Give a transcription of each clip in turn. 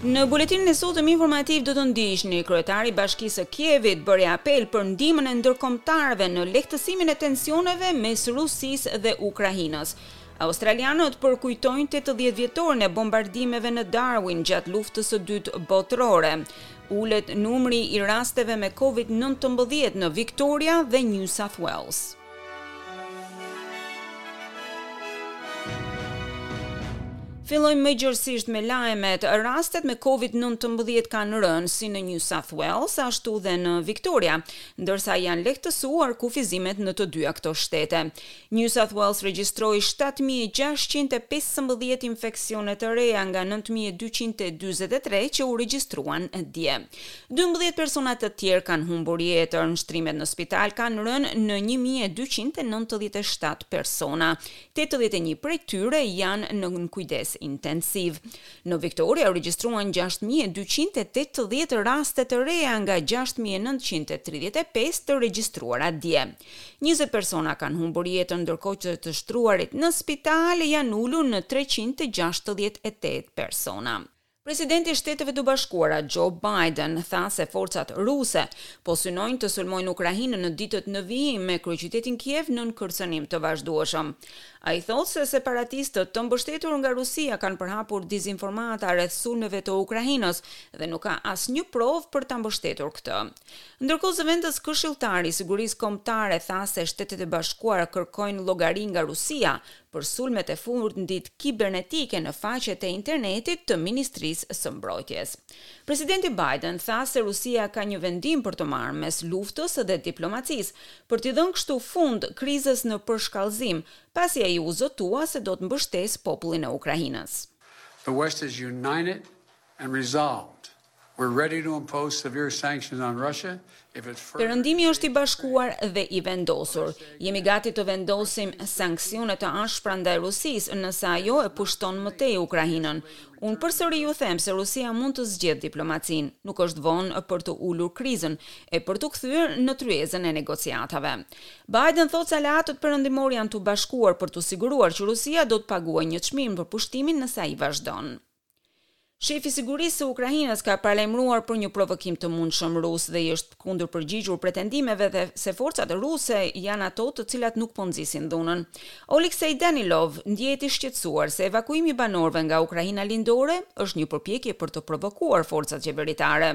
Në buletinin e sotëm informativ do të ndiqni kryetari i Bashkisë së Kievit bëri apel për ndihmën e ndërkombëtarëve në lehtësimin e tensioneve mes Rusisë dhe Ukrainës. Australianët përkujtojnë tetëdhjetë vjetorin e bombardimeve në Darwin gjatë Luftës së Dytë Botërore. Ulet numri i rasteve me Covid nëntëmbëdhjetë në Victoria dhe New South Wales. Fillojmë më gjërësisht me lajmet. Rastet me Covid nëntëmbëdhjetë kanë rënë si në New South Wales ashtu dhe në Victoria, ndërsa janë lehtësuar kufizimet në të dyja këto shtete. New South Wales regjistroi shtatë mijë e gjashtëqind e pesëmbëdhjetë infeksione të reja nga nëntë mijë e dyqind e dyzet e tre që u regjistruan dje. Dymbëdhjetë persona të tjerë kanë humbur jetën, shtrimet në spital kanë rënë në një mijë e dyqind e nëntëdhjetë e shtatë persona, tetëdhjetë e një prej tyre janë në kujdes intensiv. Në Victoria u regjistruan gjashtë mijë e dyqind e tetëdhjetë raste të reja nga gjashtë mijë e nëntëqind e tridhjetë e pesë të regjistruara dje. Njëzet persona kanë humbur jetën ndërkohë që të shtruarit në spitale janë ulur në treqind e gjashtëdhjetë e tetë persona. Presidenti i Shteteve të Bashkuara, Joe Biden, tha se forcat ruse po synojnë të sulmojnë Ukrainën në ditët në vijim me kryeqytetin Kiev nën kërcënim të vazhdueshëm. Ai thotë se separatistët të mbështetur nga Rusia kanë përhapur dizinformata rreth sulmeve të Ukrainës dhe nuk ka asnjë provë për ta mbështetur këtë. Ndërkohë zëvendës këshilltari i Sigurisë Kombëtare tha se Shtetet e Bashkuara kërkojnë llogari nga Rusia për sulmet e fundit kibernetike në faqet e internetit të Ministrisë së Mbrojtjes. Presidenti Biden tha se Rusia ka një vendim për të marrë mes luftës dhe diplomacisë, për t'i dhënë kështu fund krizës në përshkallëzim, pasi ai u zotua se do të mbështesë popullin e Ukrainës. Perëndimi është i bashkuar dhe i vendosur. Jemi gati të vendosim sanksione të ashpra ndaj Rusisë nëse ajo e pushton më tej Ukrainën. Unë përsëri ju them se Rusia mund të zgjedhë diplomacinë. Nuk është vonë për të ulur krizën e për t'u kthyer në tryezën e negociatave. Biden thotë se aleatët perëndimorë janë të bashkuar për të siguruar që Rusia do të paguajë një çmim për pushtimin nëse ai vazhdon. Shefi i sigurisë së Ukrainës ka paralajmëruar për një provokim të mundshëm rus dhe i është kundërpërgjigjur pretendimeve se forcat ruse janë ato të cilat nuk po nxisin dhunën. Oleksiy Danilov ndjehet i shqetësuar se evakuimi i banorëve nga Ukraina lindore është një përpjekje për të provokuar forcat qeveritare.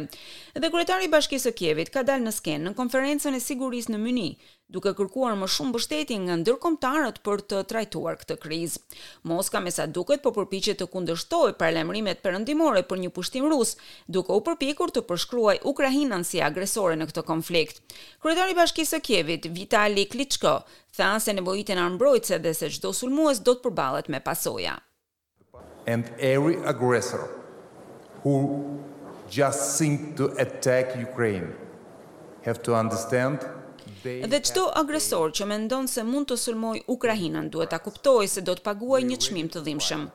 Dhe kryetari i Bashkisë së Kievit ka dalë në skenë në konferencën e sigurisë në Mynih, duke kërkuar më shumë mbështetje nga ndërkombëtarët për të trajtuar këtë krizë. Moska me sa duket po përpiqet të kundërshtojë paralajmërimet perëndimore për një pushtim rus, duke u përpjekur të përshkruajë Ukrainën si agresore në këtë konflikt. Kryetari i Bashkisë së Kievit, Vitali Klitschko, tha se nevojiten armë mbrojtëse dhe se çdo sulmues do të përballet me pasoja. And every aggressor who just think to attack Ukraine have to understand they have Dhe çdo agresor që mendon se mund të sulmojë Ukrainën duhet ta kuptojë se do të paguajë një çmim të dhimbshëm.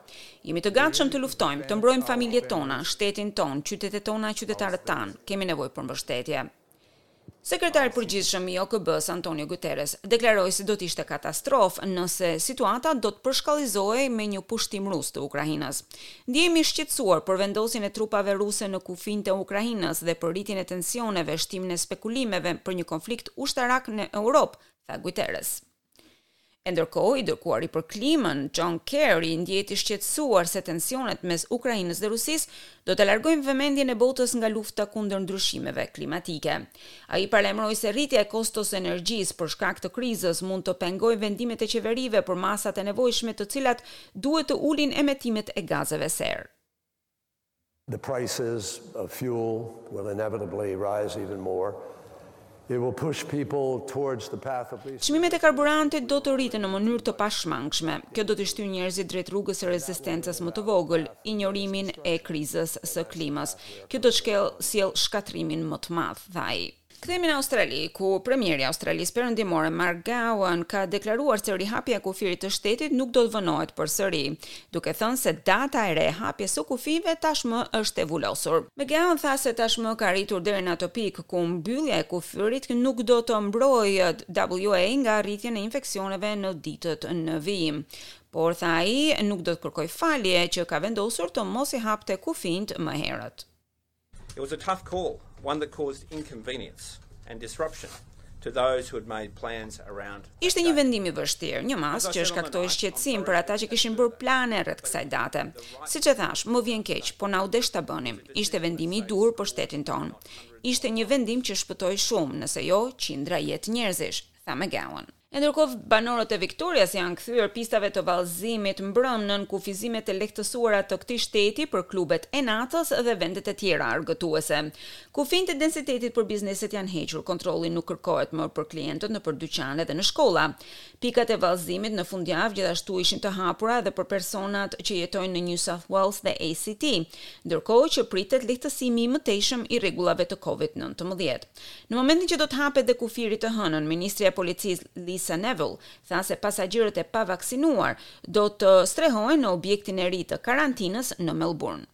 Jemi të gatshëm të luftojmë, të mbrojmë familjet tona, shtetin tonë, qytetet tona e qytetarët tanë. Kemi nevojë për mbështetje. Sekretari i Përgjithshëm i OKB-së, Antonio Guterres, deklaroi se do të ishte katastrofë nëse situata do të përshkallëzohej me një pushtim rus të Ukrainës. Ndihem i shqetësuar për vendosjen e trupave ruse në kufinjtë e Ukrainës dhe për rritjen e tensioneve, shtimin e spekulimeve për një konflikt ushtarak në Europë, tha Guterres. E ndërkohë, i dërguari për klimën, John Kerry, ndjehet i shqetësuar se tensionet mes Ukrainës dhe Rusisë do ta largojnë vëmendjen e botës nga lufta kundër ndryshimeve klimatike. Ai paralajmëroi se rritja e kostos së energjisë për shkak të krizës mund të pengojë vendimet e qeverive për masat e nevojshme të cilat duhet të ulin emetimet e gazeve serë. The prices of fuel will inevitably rise even more. It will push people towards the path of least. Çmimet e karburantit do të rriten në mënyrë të pashmangshme. Kjo do t'i shtyjë njerëzit drejt rrugës së rezistencës më të vogël, injorimin e krizës së klimës. Kjo do të shke sjellë shkatërrimin më të madh, tha ai. Kthehemi në Australi, ku premieri i Australisë Perëndimore Mark McGowan ka deklaruar se rihapja e kufirit të shtetit nuk do të vonohet përsëri, duke thënë se data e re e hapjes së kufijve tashmë është e vulosur. McGowan tha se tashmë ka arritur deri në atë pikë ku mbyllja e kufirit nuk do të mbrojë WA nga rritja e infeksioneve në ditët në vijim. Por, tha ai, nuk do të kërkojë falje që ka vendosur të mos i hapte kufijtë më herët. It was a tough call, one that caused inconvenience and disruption to those who had made plans around. Ishte një vendim i vështirë, një masë që shkaktoi shqetësim për ata që kishin bërë plane rreth kësaj date. Siç e thashë, më vjen keq, po na u desh ta bënim. Ishte vendimi i duhur për shtetin tonë. Ishte një vendim që shpëtoi shumë, nëse jo qindra jetë njerëzish, tha McGowan. E ndërkohë, banorët e Victorias janë kthyer pistave të vallëzimit mbrëmë nën kufizimet e lehtësuara të këtij shteti për klubet e natës dhe vendet e tjera argëtuese. Kufinjtë e densitetit për bizneset janë hequr, kontrolli nuk kërkohet më për klientët nëpër dyqane dhe në shkolla. Pikat e vallëzimit në fundjavë gjithashtu ishin të hapura edhe për personat që jetojnë në New South Wales dhe ACT, ndërkohë që pritet lehtësimi i mëtejshëm i rregullave të Covid nëntëmbëdhjetë. Në momentin që do të hapet dhe kufiri të hënën, ministrja e Policisë, Lisa Neville, tha se pasagjerët e pavaksinuar do të strehohen në objektin e ri të karantinës në Melburn.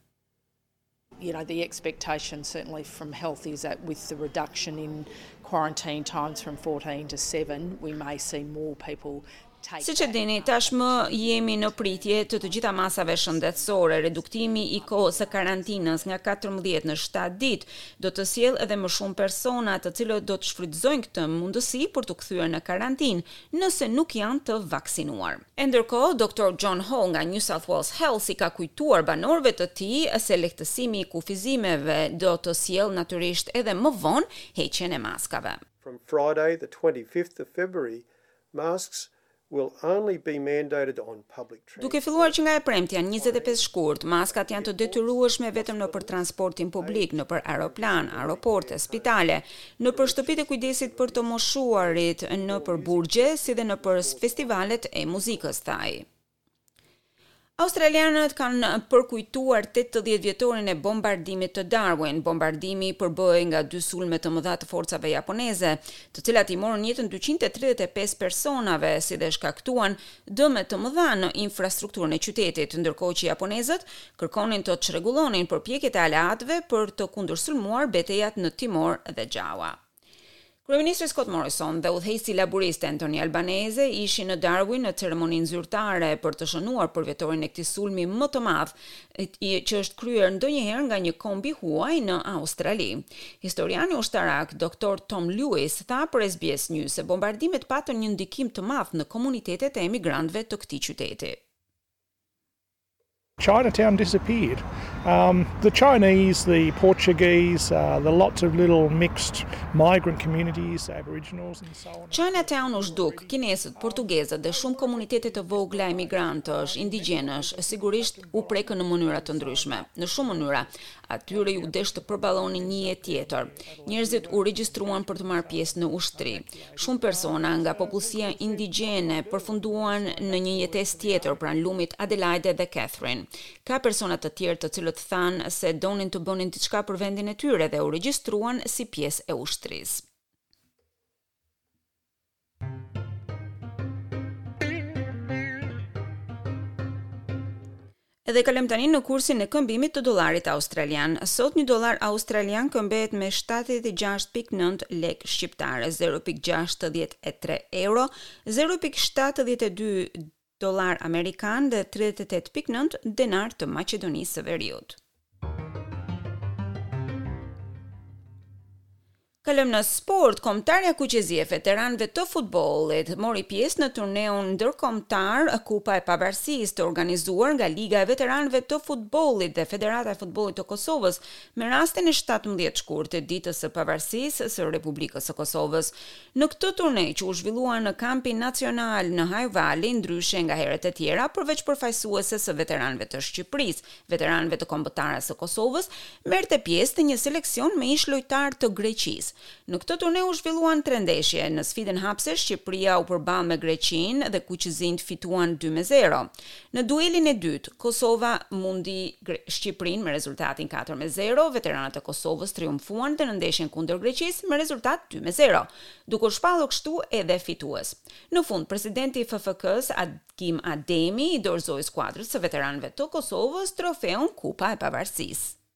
you know, the expectation certainly from health is that with the reduction in quarantine times from 14 to 7, we may see more people Siç e dini, tashmë jemi në pritje të të gjitha masave shëndetësore. Reduktimi i kohës së karantinës nga katërmbëdhjetë në shtatë ditë do të sjellë edhe më shumë persona të cilët do të shfrytëzojnë këtë mundësi për t'u kthyer në karantinë nëse nuk janë të vaksinuar. E ndërkohë, doktor John Hall nga New South Wales Health i ka kujtuar banorëve të tij se lehtësimi i kufizimeve do të sjellë natyrisht edhe më vonë heqjen e maskave. Masks will only be mandated on public transport. Duke filluar që nga e premtja, njëzet e pesë shkurt, maskat janë të detyrueshme vetëm nëpër transportin publik, nëpër aeroplanë, aeroporte, spitale, nëpër shtëpitë e kujdesit për të moshuarit, nëpër burgje, si dhe nëpër festivalet e muzikës, tha ai. Australianët kanë përkujtuar 80 vjetorin e bombardimit të Darwin. Bombardimi përbëhej nga dy sulme të mëdha të forcave japoneze, të cilat i morën jetën 235 personave, si dhe shkaktuan dëme të mëdha në infrastrukturën e qytetit, ndërkohë që japonezët kërkonin të çrregullonin përpjekjet e aleatëve për të kundërsulmuar betejat në Timor dhe Java. Kryeministri Scott Morrison dhe udhëheqësi laburist Anthony Albanese ishin në Darwin në ceremoninë zyrtare për të shënuar përvjetorin e këtij sulmi më të madh që është kryer ndonjëherë nga një komb i huaj në Australi. Historiani ushtarak, doktor Tom Lewis, tha për SBS News se bombardimet patën një ndikim të madh në komunitetet e emigrantëve të këtij qyteti. Chinatown disappeared. The Chinese, the Portuguese, the lots of little mixed migrant communities, aboriginals and so on. Chinatown u zhduk, kinezët, portugezët dhe shumë komunitete të vogla emigrantësh, indigjenësh, sigurisht u prekën në mënyra të ndryshme. Në shumë mënyra. Atyre iu desh të përballonin një jetë tjetër. Njerëzit u regjistruan për të marrë pjesë në ushtri. Shumë persona nga popullsia indigjene përfunduan në një jetesë tjetër pranë lumit Adelaide dhe Katherine. Ka persona të tjerë të cilët thanë se donin të bënin diçka për vendin e tyre dhe u regjistruan si pjesë e ushtrisë. Dhe kalojmë tani në kursin e këmbimit të dollarit australian. Sot një dollar australian këmbehet me 76.9 lek shqiptare, 0.63 euro, 0.72 dollarë amerikanë dhe tridhjetë e tetë pikë nëntë denarë të Maqedonisë së Veriut. Kalojmë në sport. Kombëtarja kuqezi e veteranëve të futbollit mori pjesë në turneun ndërkombëtar Kupa e Pavarësisë, të organizuar nga Liga e Veteranëve të Futbollit dhe Federata e Futbollit të Kosovës, me rastin e shtatëmbëdhjetë shkurtit, Ditës së Pavarësisë së Republikës së Kosovës. Në këtë turne që u zhvillua në kampin nacional në Hajvali, ndryshe nga herët e tjera, përveç përfaqësueses së veteranëve të Shqipërisë, veteranëve të Kombëtares së Kosovës, merrte pjesë një seleksion me ish-lojtarë të Greqisë. Në këtë turne u zhvilluan tre ndeshje. Në sfidën hapëse, Shqipëria u përball me Greqinë dhe kuqezinjtë fituan dy me zero. Në duelin e dytë, Kosova mundi Shqipërinë me rezultatin katër me zero, veteranët e Kosovës triumfuan dhe në ndeshjen kundër Greqisë me rezultat dy me zero, duke u shpallur kështu edhe fitues. Në fund, presidenti i FFK-së, Agim Ademi, i dorëzoi skuadrës së veteranëve të Kosovës trofeun Kupa e Pavarësisë.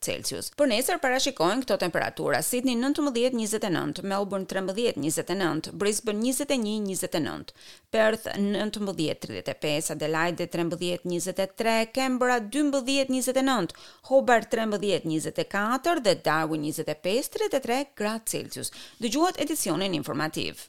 Celsius. Për nesër parashikohen këto temperatura, Sidni nëntëmbëdhjetë njëzet e nëntë, Melburn trembëdhjetë njëzet e nëntë, Brisbën njëzet e një njëzet e nëntë, Perth nëntëmbëdhjetë tridhjetë e pesë, Adelaide trembëdhjetë njëzet e tre, Kanberra dymbëdhjetë njëzet e nëntë, Hobart trembëdhjetë njëzet e katër dhe Darwin njëzet e pesë tridhjetë e tre gradë Celsius. Dëgjuat edicionin informativ.